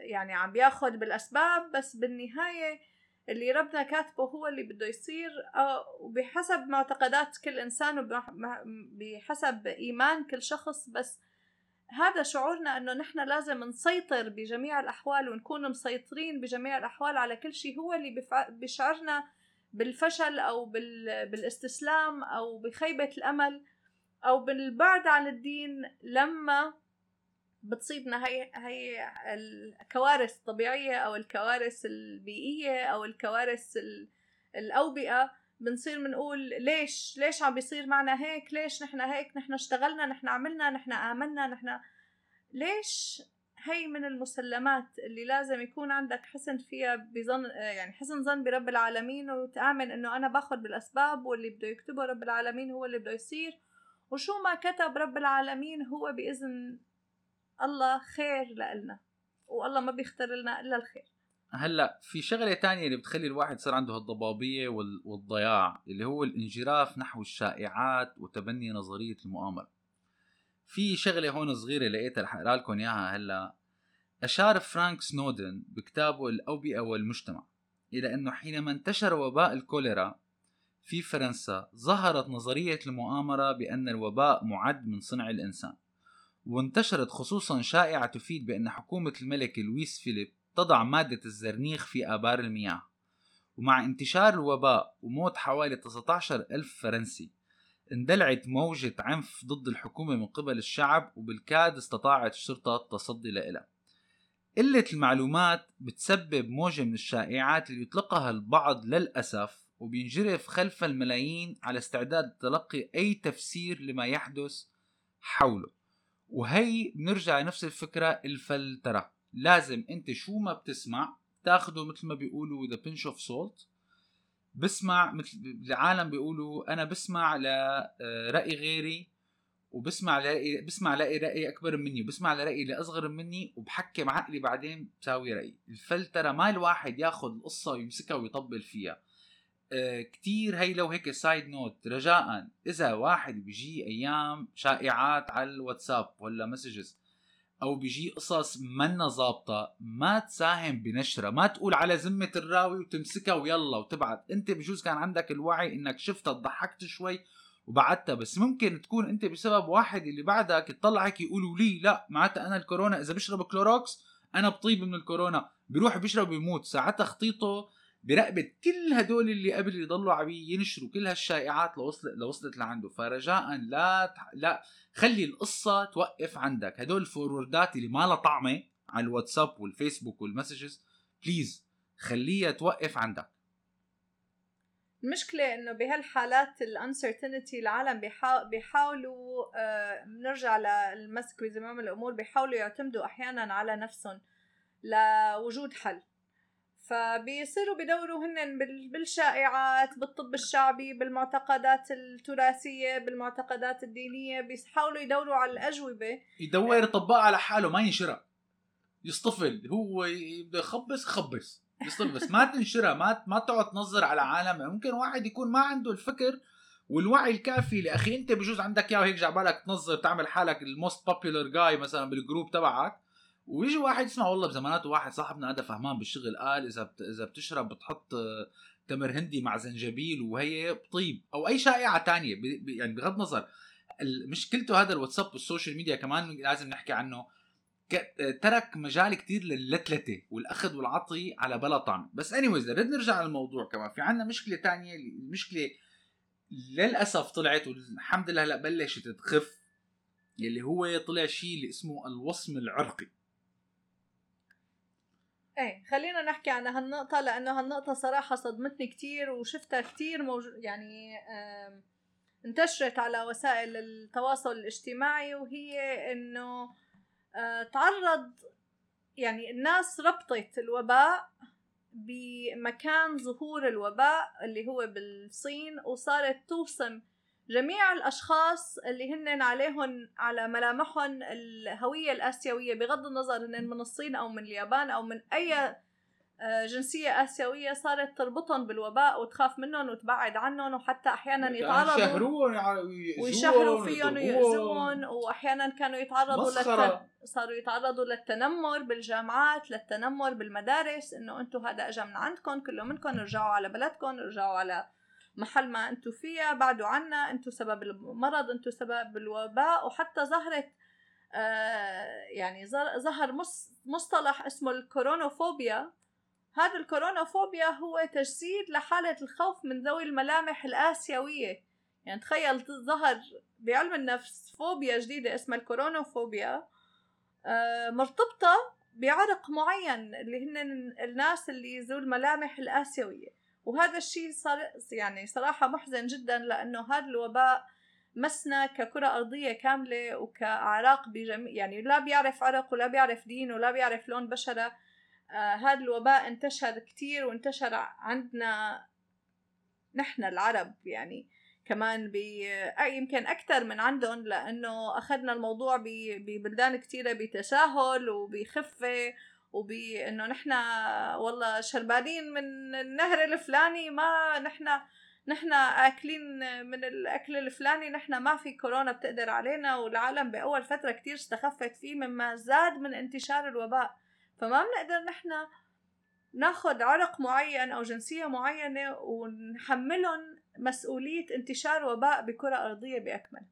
يعني عم بياخذ بالأسباب بس بالنهاية اللي ربنا كاتبه هو اللي بده يصير وبحسب معتقدات كل إنسان وبحسب إيمان كل شخص. بس هذا شعورنا إنه نحن لازم نسيطر بجميع الأحوال ونكون مسيطرين بجميع الأحوال على كل شيء هو اللي بيشعرنا بالفشل أو بالاستسلام أو بخيبة الأمل أو بالبعد عن الدين. لما بتصيبنا هي هي الكوارث الطبيعية أو الكوارث البيئية أو الكوارث الأوبئة. بنصير بنقول ليش ليش عم بيصير معنا هيك؟ ليش نحن هيك؟ نحن اشتغلنا نحن عملنا نحن آمنا نحن ليش هي من المسلمات اللي لازم يكون عندك حسن فيها بظن يعني حسن ظن برب العالمين وتآمن إنه أنا باخذ بالأسباب واللي بده يكتبه رب العالمين هو اللي بده يصير. وشو ما كتب رب العالمين هو بإذن الله خير لنا والله ما بيختار لنا إلا الخير. هلأ في شغلة تانية اللي بتخلي الواحد يصير عنده الضبابيه والضياع اللي هو الانجراف نحو الشائعات وتبني نظرية المؤامرة. في شغلة هون صغيرة لقيتها رح أقرأ لكم إياها هلأ. أشار فرانك سنودن بكتابه الأوبئة والمجتمع إلى إنه حينما انتشر وباء الكوليرا في فرنسا ظهرت نظرية المؤامرة بأن الوباء معد من صنع الإنسان. وانتشرت خصوصا شائعة تفيد بأن حكومة الملك لويس فيليب تضع مادة الزرنيخ في آبار المياه. ومع انتشار الوباء وموت حوالي 19 ألف فرنسي اندلعت موجة عنف ضد الحكومة من قبل الشعب وبالكاد استطاعت الشرطة التصدي لها قلة المعلومات بتسبب موجة من الشائعات اللي يطلقها البعض للأسف وبينجرف خلف الملايين على استعداد تلقي أي تفسير لما يحدث حوله. وهي بنرجع لنفس الفكرة الفلترة لازم انت شو ما بتسمع تاخده مثل ما بيقولوا the pinch of salt بسمع مثل العالم بيقولوا أنا بسمع لرأي آه، غيري وبسمع لرأي بسمع لرأي رأي أكبر مني وبسمع لرأي اللي أصغر مني وبحكم عقلي بعدين بساوي رأي. الفلترة ما الواحد ياخذ القصة ويمسكها ويطبل فيها. كتير هي لو هيك side note رجاء إذا واحد بيجي أيام شائعات على الواتساب ولا messages أو بيجي قصص منا ظابطة ما تساهم بنشرها ما تقول على ذمة الراوي وتمسكها ويلا وتبعت. أنت بجوز كان عندك الوعي إنك شفتها ضحكت شوي وبعتها بس ممكن تكون أنت بسبب واحد اللي بعدك يطلع هيك يقولوا لي لا معناتها أنا الكورونا إذا بشرب كلوروكس أنا بطيب من الكورونا بيروح بيشرب ويموت ساعتها خطيطه برقبة كل هدول اللي قبل يضلوا عم ينشروا كل هالشائعات لوصلت لوصلت لعنده. فرجاء لا تح... لا خلي القصة توقف عندك. هدول ال forwardات اللي ما لها طعمة على الواتساب والفيسبوك وال messages please خليها توقف عندك. المشكلة إنه بهالحالات ال uncertainty العالم بيحاولوا آه بنرجع للمسك بزمام الأمور بيحاولوا يعتمدوا أحيانا على نفسهم لوجود حل. فبيصيروا بدوروا هن بالشائعات بالطب الشعبي بالمعتقدات التراثية بالمعتقدات الدينية بيحاولوا يدوروا على الأجوبة. يدور يطبقها على حاله ما ينشرها. يصطفل هو بده يخبص خبص. يصطفل بس ما تنشرها ما ما تقعد تنظر على عالم ممكن واحد يكون ما عنده الفكر والوعي الكافي لأخي أنت بجوز عندك إياه وهيك جعبالك تنظر تعمل حالك ال most popular guy مثلا بال group تبعك. ويجي واحد يسمع والله بزماناته واحد صاحبنا هذا فهمان بالشغل قال إذا بت... إذا بتشرب بتحط تمر هندي مع زنجبيل وهي بطيب أو أي شائعة تانية ب... يعني بغض النظر مشكلته هذا الواتساب وال social media كمان لازم نحكي عنه ك... ترك مجال كتير للتلتة والأخذ والعطي على بلا طعم. بس anyway anyway, نرد نرجع للموضوع كمان في عندنا مشكلة تانية المشكلة للأسف طلعت والحمد لله هلأ بلشت تخف يلي هو طلع شيء اللي اسمه الوصم العرقي. إيه خلينا نحكي عن هالنقطة لأنه هالنقطة صراحة صدمتني كتير وشفتها كتير موجود يعني انتشرت على وسائل التواصل الاجتماعي وهي إنه آه، تعرض يعني الناس ربطت الوباء بمكان ظهور الوباء اللي هو بالصين وصارت توصم جميع الأشخاص اللي هن عليهم على ملامحهم الهوية الآسيوية بغض النظر هن من الصين أو من اليابان أو من أي آه، جنسية آسيوية صارت تربطهم بالوباء وتخاف منهم وتبعد عنهم وحتى أحيانا يتعرضوا يشهرون ويشهروا فيهم ويأذون وأحيانا كانوا يتعرضوا للت... صاروا يتعرضوا للتنمر بالجامعات للتنمر بالمدارس إنه أنتم هذا أجا من عندكم كله منكم ارجعوا على بلدكم ارجعوا على محل ما أنتم فيها بعدوا عنا أنتم سبب المرض أنتم سبب الوباء وحتى ظهرت آه يعني ظهر مصطلح اسمه الكورونوفوبيا. هذا الكورونوفوبيا هو تجسيد لحالة الخوف من ذوي الملامح الآسيوية. يعني تخيل ظهر بعلم النفس فوبيا جديدة اسمها الكورونوفوبيا آه مرتبطة بعرق معين اللي هن الناس اللي ذو الملامح الآسيوية. وهذا الشيء صار يعني صراحة محزن جدا لأنه هذا الوباء مسنا ككرة أرضية كاملة وكأعراق بجميع يعني لا بيعرف عرق ولا بيعرف دين ولا بيعرف لون بشرة. آه هذا الوباء انتشر كتير وانتشر عندنا نحن العرب يعني كمان بي آه، يمكن أكثر من عندهم لأنه أخذنا الموضوع ببلدان كتيرة بتساهل وبخفة وبانه نحن والله شربانين من النهر الفلاني ما نحن نحن أكلين من الأكل الفلاني نحن ما في كورونا بتقدر علينا والعالم بأول فترة كتير استخفت فيه مما زاد من انتشار الوباء. فما بنقدر نحن ناخذ عرق معين أو جنسية معينة ونحملهم مسؤولية انتشار وباء بكرة أرضية بأكمل.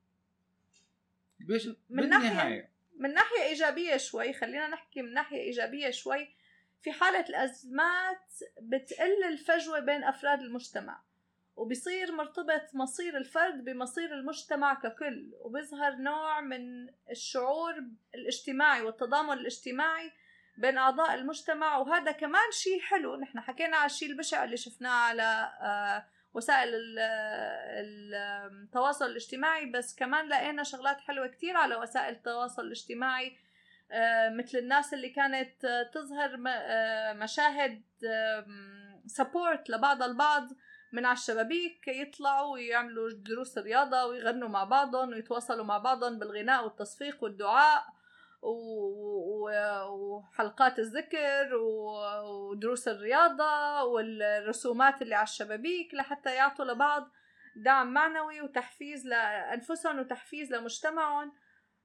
من ناحية من ناحية إيجابية شوي خلينا نحكي من ناحية إيجابية شوي في حالة الأزمات بتقل الفجوة بين أفراد المجتمع وبصير مرتبط مصير الفرد بمصير المجتمع ككل وبيظهر نوع من الشعور الاجتماعي والتضامن الاجتماعي بين أعضاء المجتمع وهذا كمان شيء حلو نحن حكينا على الشيء البشع اللي شفناه على آه وسائل التواصل الاجتماعي بس كمان لقينا شغلات حلوة كتير على وسائل التواصل الاجتماعي آه، مثل الناس اللي كانت تظهر آه، مشاهد سبورت لبعض البعض من على الشبابيك يطلعوا ويعملوا دروس رياضة ويغنوا مع بعضهم ويتواصلوا مع بعضهم بالغناء والتصفيق والدعاء. وحلقات الذكر ودروس الرياضة والرسومات اللي على الشبابيك لحتى يعطوا لبعض دعم معنوي وتحفيز لأنفسهم وتحفيز لمجتمعهم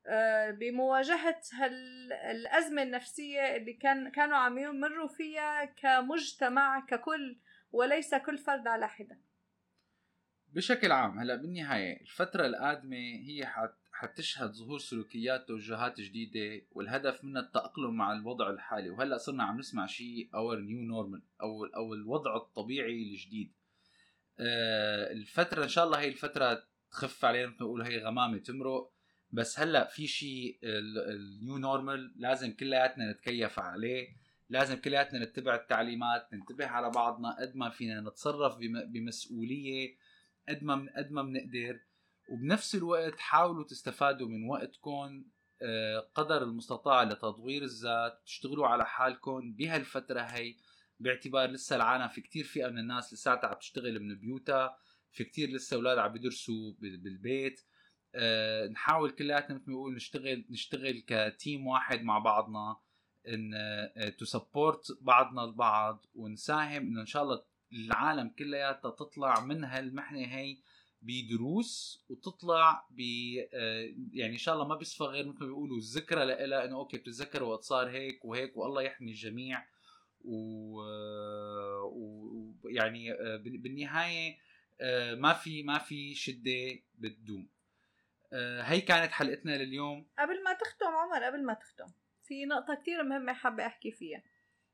آه، بمواجهة هالأزمة النفسية اللي كان كانوا عم يمروا فيها كمجتمع ككل وليس كل فرد على حدة. بشكل عام هلا بالنهاية الفترة القادمة هي حت حتشهد ظهور سلوكيات توجهات جديدة والهدف منها التأقلم مع الوضع الحالي. وهلأ صرنا عم نسمع شيء our new normal أو أو الوضع الطبيعي الجديد. آه الفترة إن شاء الله هي الفترة تخف علينا مثل نقول هي غمامة تمرق. بس هلأ في شيء النيو نورمال لازم كلياتنا نتكيف عليه. لازم كلياتنا نتبع التعليمات ننتبه على بعضنا قد ما فينا نتصرف بمسؤولية قد ما قد ما بنقدر. وبنفس الوقت حاولوا تستفادوا من وقتكم آه، قدر المستطاع لتطوير الذات تشتغلوا على حالكم بهالفترة هي. باعتبار لسه العالم في كتير فئة من الناس لساتها عم تشتغل من بيوتها في كتير لسه أولاد عم بيدرسوا بالبيت. أه نحاول كلياتنا مثل ما بيقول نشتغل نشتغل ك team واحد مع بعضنا إن to آه، support بعضنا البعض ونساهم إنه إن شاء الله العالم كلياتها تطلع من هالمحنة هي. بدروس وتطلع ب آه، يعني إن شاء الله ما بيصفى غير مثل ما بيقولوا الذكرى لها إنه okay بتتذكر وقت صار هيك وهيك والله يحمي الجميع. ويعني آه، بالنهاية ما في ما في شدة بتدوم. هي كانت حلقتنا لليوم. قبل ما تختم عمر قبل ما تختم في نقطة كتير مهمة حابة أحكي فيها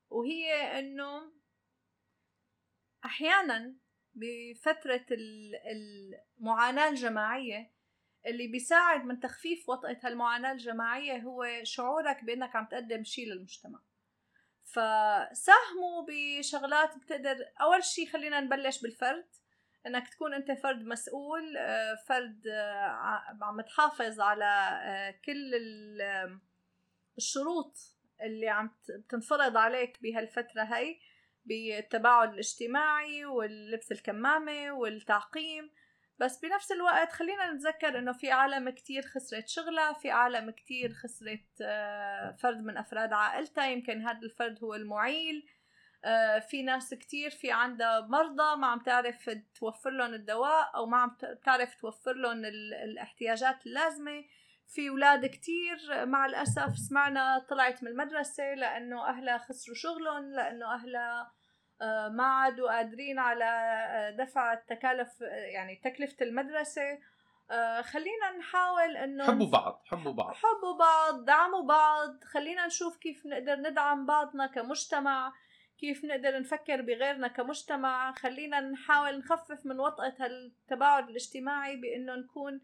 وهي إنه أحيانا بفترة المعاناة الجماعية. اللي بيساعد من تخفيف وطأة هالمعاناة الجماعية هو شعورك بأنك عم تقدم شيء للمجتمع. فساهموا بشغلات بتقدر أول شيء خلينا نبلش بالفرد إنك تكون أنت فرد مسؤول آه، فرد آه، عم تحافظ على آه، كل الشروط اللي عم تنفرض عليك بهالفترة هاي. بالتباعد الاجتماعي واللبس الكمامة والتعقيم. بس بنفس الوقت خلينا نتذكر إنه في عالم كتير خسرت شغلها في عالم كتير خسرت فرد من أفراد عائلتها يمكن هذا الفرد هو المعيل. آه، في ناس كتير في عندها مرضى ما عم تعرف توفر لهم الدواء أو ما عم تعرف توفر لهم الاحتياجات اللازمة. في أولاد كتير مع الأسف سمعنا طلعت من المدرسة لأنه أهلها خسروا شغلهم لأنه أهلها آه، ما عادوا قادرين على آه، دفع التكالف يعني تكلفة المدرسة. خلينا نحاول إنه حبوا بعض حبوا بعض. حبوا بعض دعموا بعض. خلينا نشوف كيف نقدر ندعم بعضنا كمجتمع كيف نقدر نفكر بغيرنا كمجتمع. خلينا نحاول نخفف من وطأة التباعد الاجتماعي بأنه نكون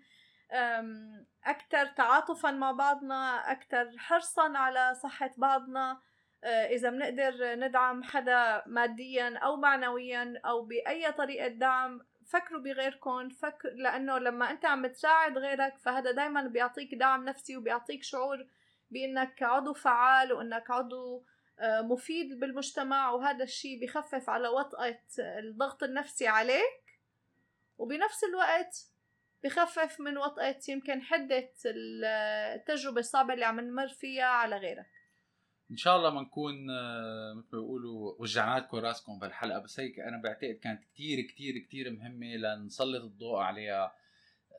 أكثر تعاطفا مع بعضنا أكثر حرصا على صحة بعضنا. آه، إذا بنقدر ندعم حدا ماديا أو معنويا أو بأي طريقة دعم فكروا بغيركم. فكر لأنه لما أنت عم تساعد غيرك فهذا دايما بيعطيك دعم نفسي وبيعطيك شعور بأنك عضو فعال وأنك عضو آه، مفيد بالمجتمع. وهذا الشيء بخفف على وطأة الضغط النفسي عليك. وبنفس الوقت بخفف من وطأة يمكن حدة التجربة الصعبة اللي عم نمر فيها على غيرك. إن شاء الله ما نكون آه، مثل ما بيقولوا وجعنا لكم راسكم بالحلقة بس هيك أنا بعتقد كانت كتير كتير كتير مهمة لنسلط الضوء عليها.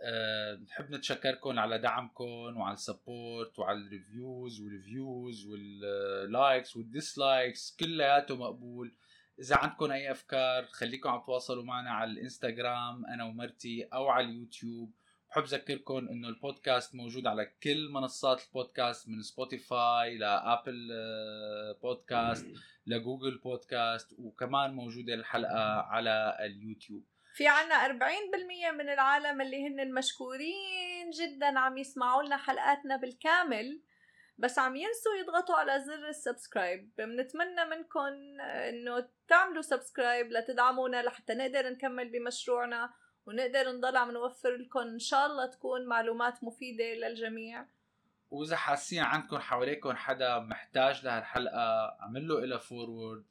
أه نحب نتشكركم على دعمكم وعلى ال support وعلى الريفيوز والفيوز واللايكس والديسلايكس كلياته مقبول. إذا عندكم أي أفكار خليكم عم تواصلوا معنا على الإنستغرام أنا ومرتي أو على اليوتيوب. بحب أذكركم إنه البودكاست موجود على كل منصات البودكاست من سبوتيفاي ل Apple Podcast ل Google Podcast وكمان موجودة الحلقة على اليوتيوب. في عنا 40% من العالم اللي هن المشكورين جدا عم يسمعوا لنا حلقاتنا بالكامل. بس عم ينسوا يضغطوا على زر ال subscribe. بنتمنى منكم انه تعملوا subscribe لتدعمونا لحتى نقدر نكمل بمشروعنا ونقدر نضل عم نوفر لكم إن شاء الله تكون معلومات مفيدة للجميع. وإذا حاسين عندكم حواليكم حدا محتاج لهالحلقة اعملوا له forward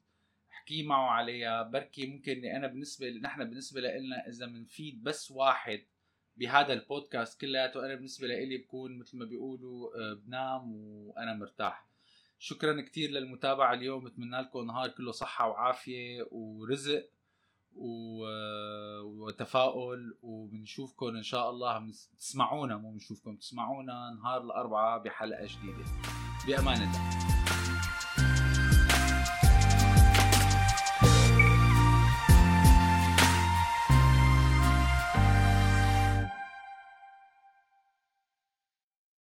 احكي معه عليها بركي ممكن أنا بالنسبة نحن بالنسبة لنا إذا بنفيد بس واحد بهذا البودكاست كلياته أنا بالنسبة لي بكون مثل ما بيقولوا آه، بنام وأنا مرتاح. شكرا كثير للمتابعة اليوم بتمنى لكم نهار كله صحة وعافية ورزق وتفاؤل وبنشوفكم إن شاء الله. تسمعونا مو بنشوفكم تسمعونا نهار الأربعاء بحلقة جديده بامان الله.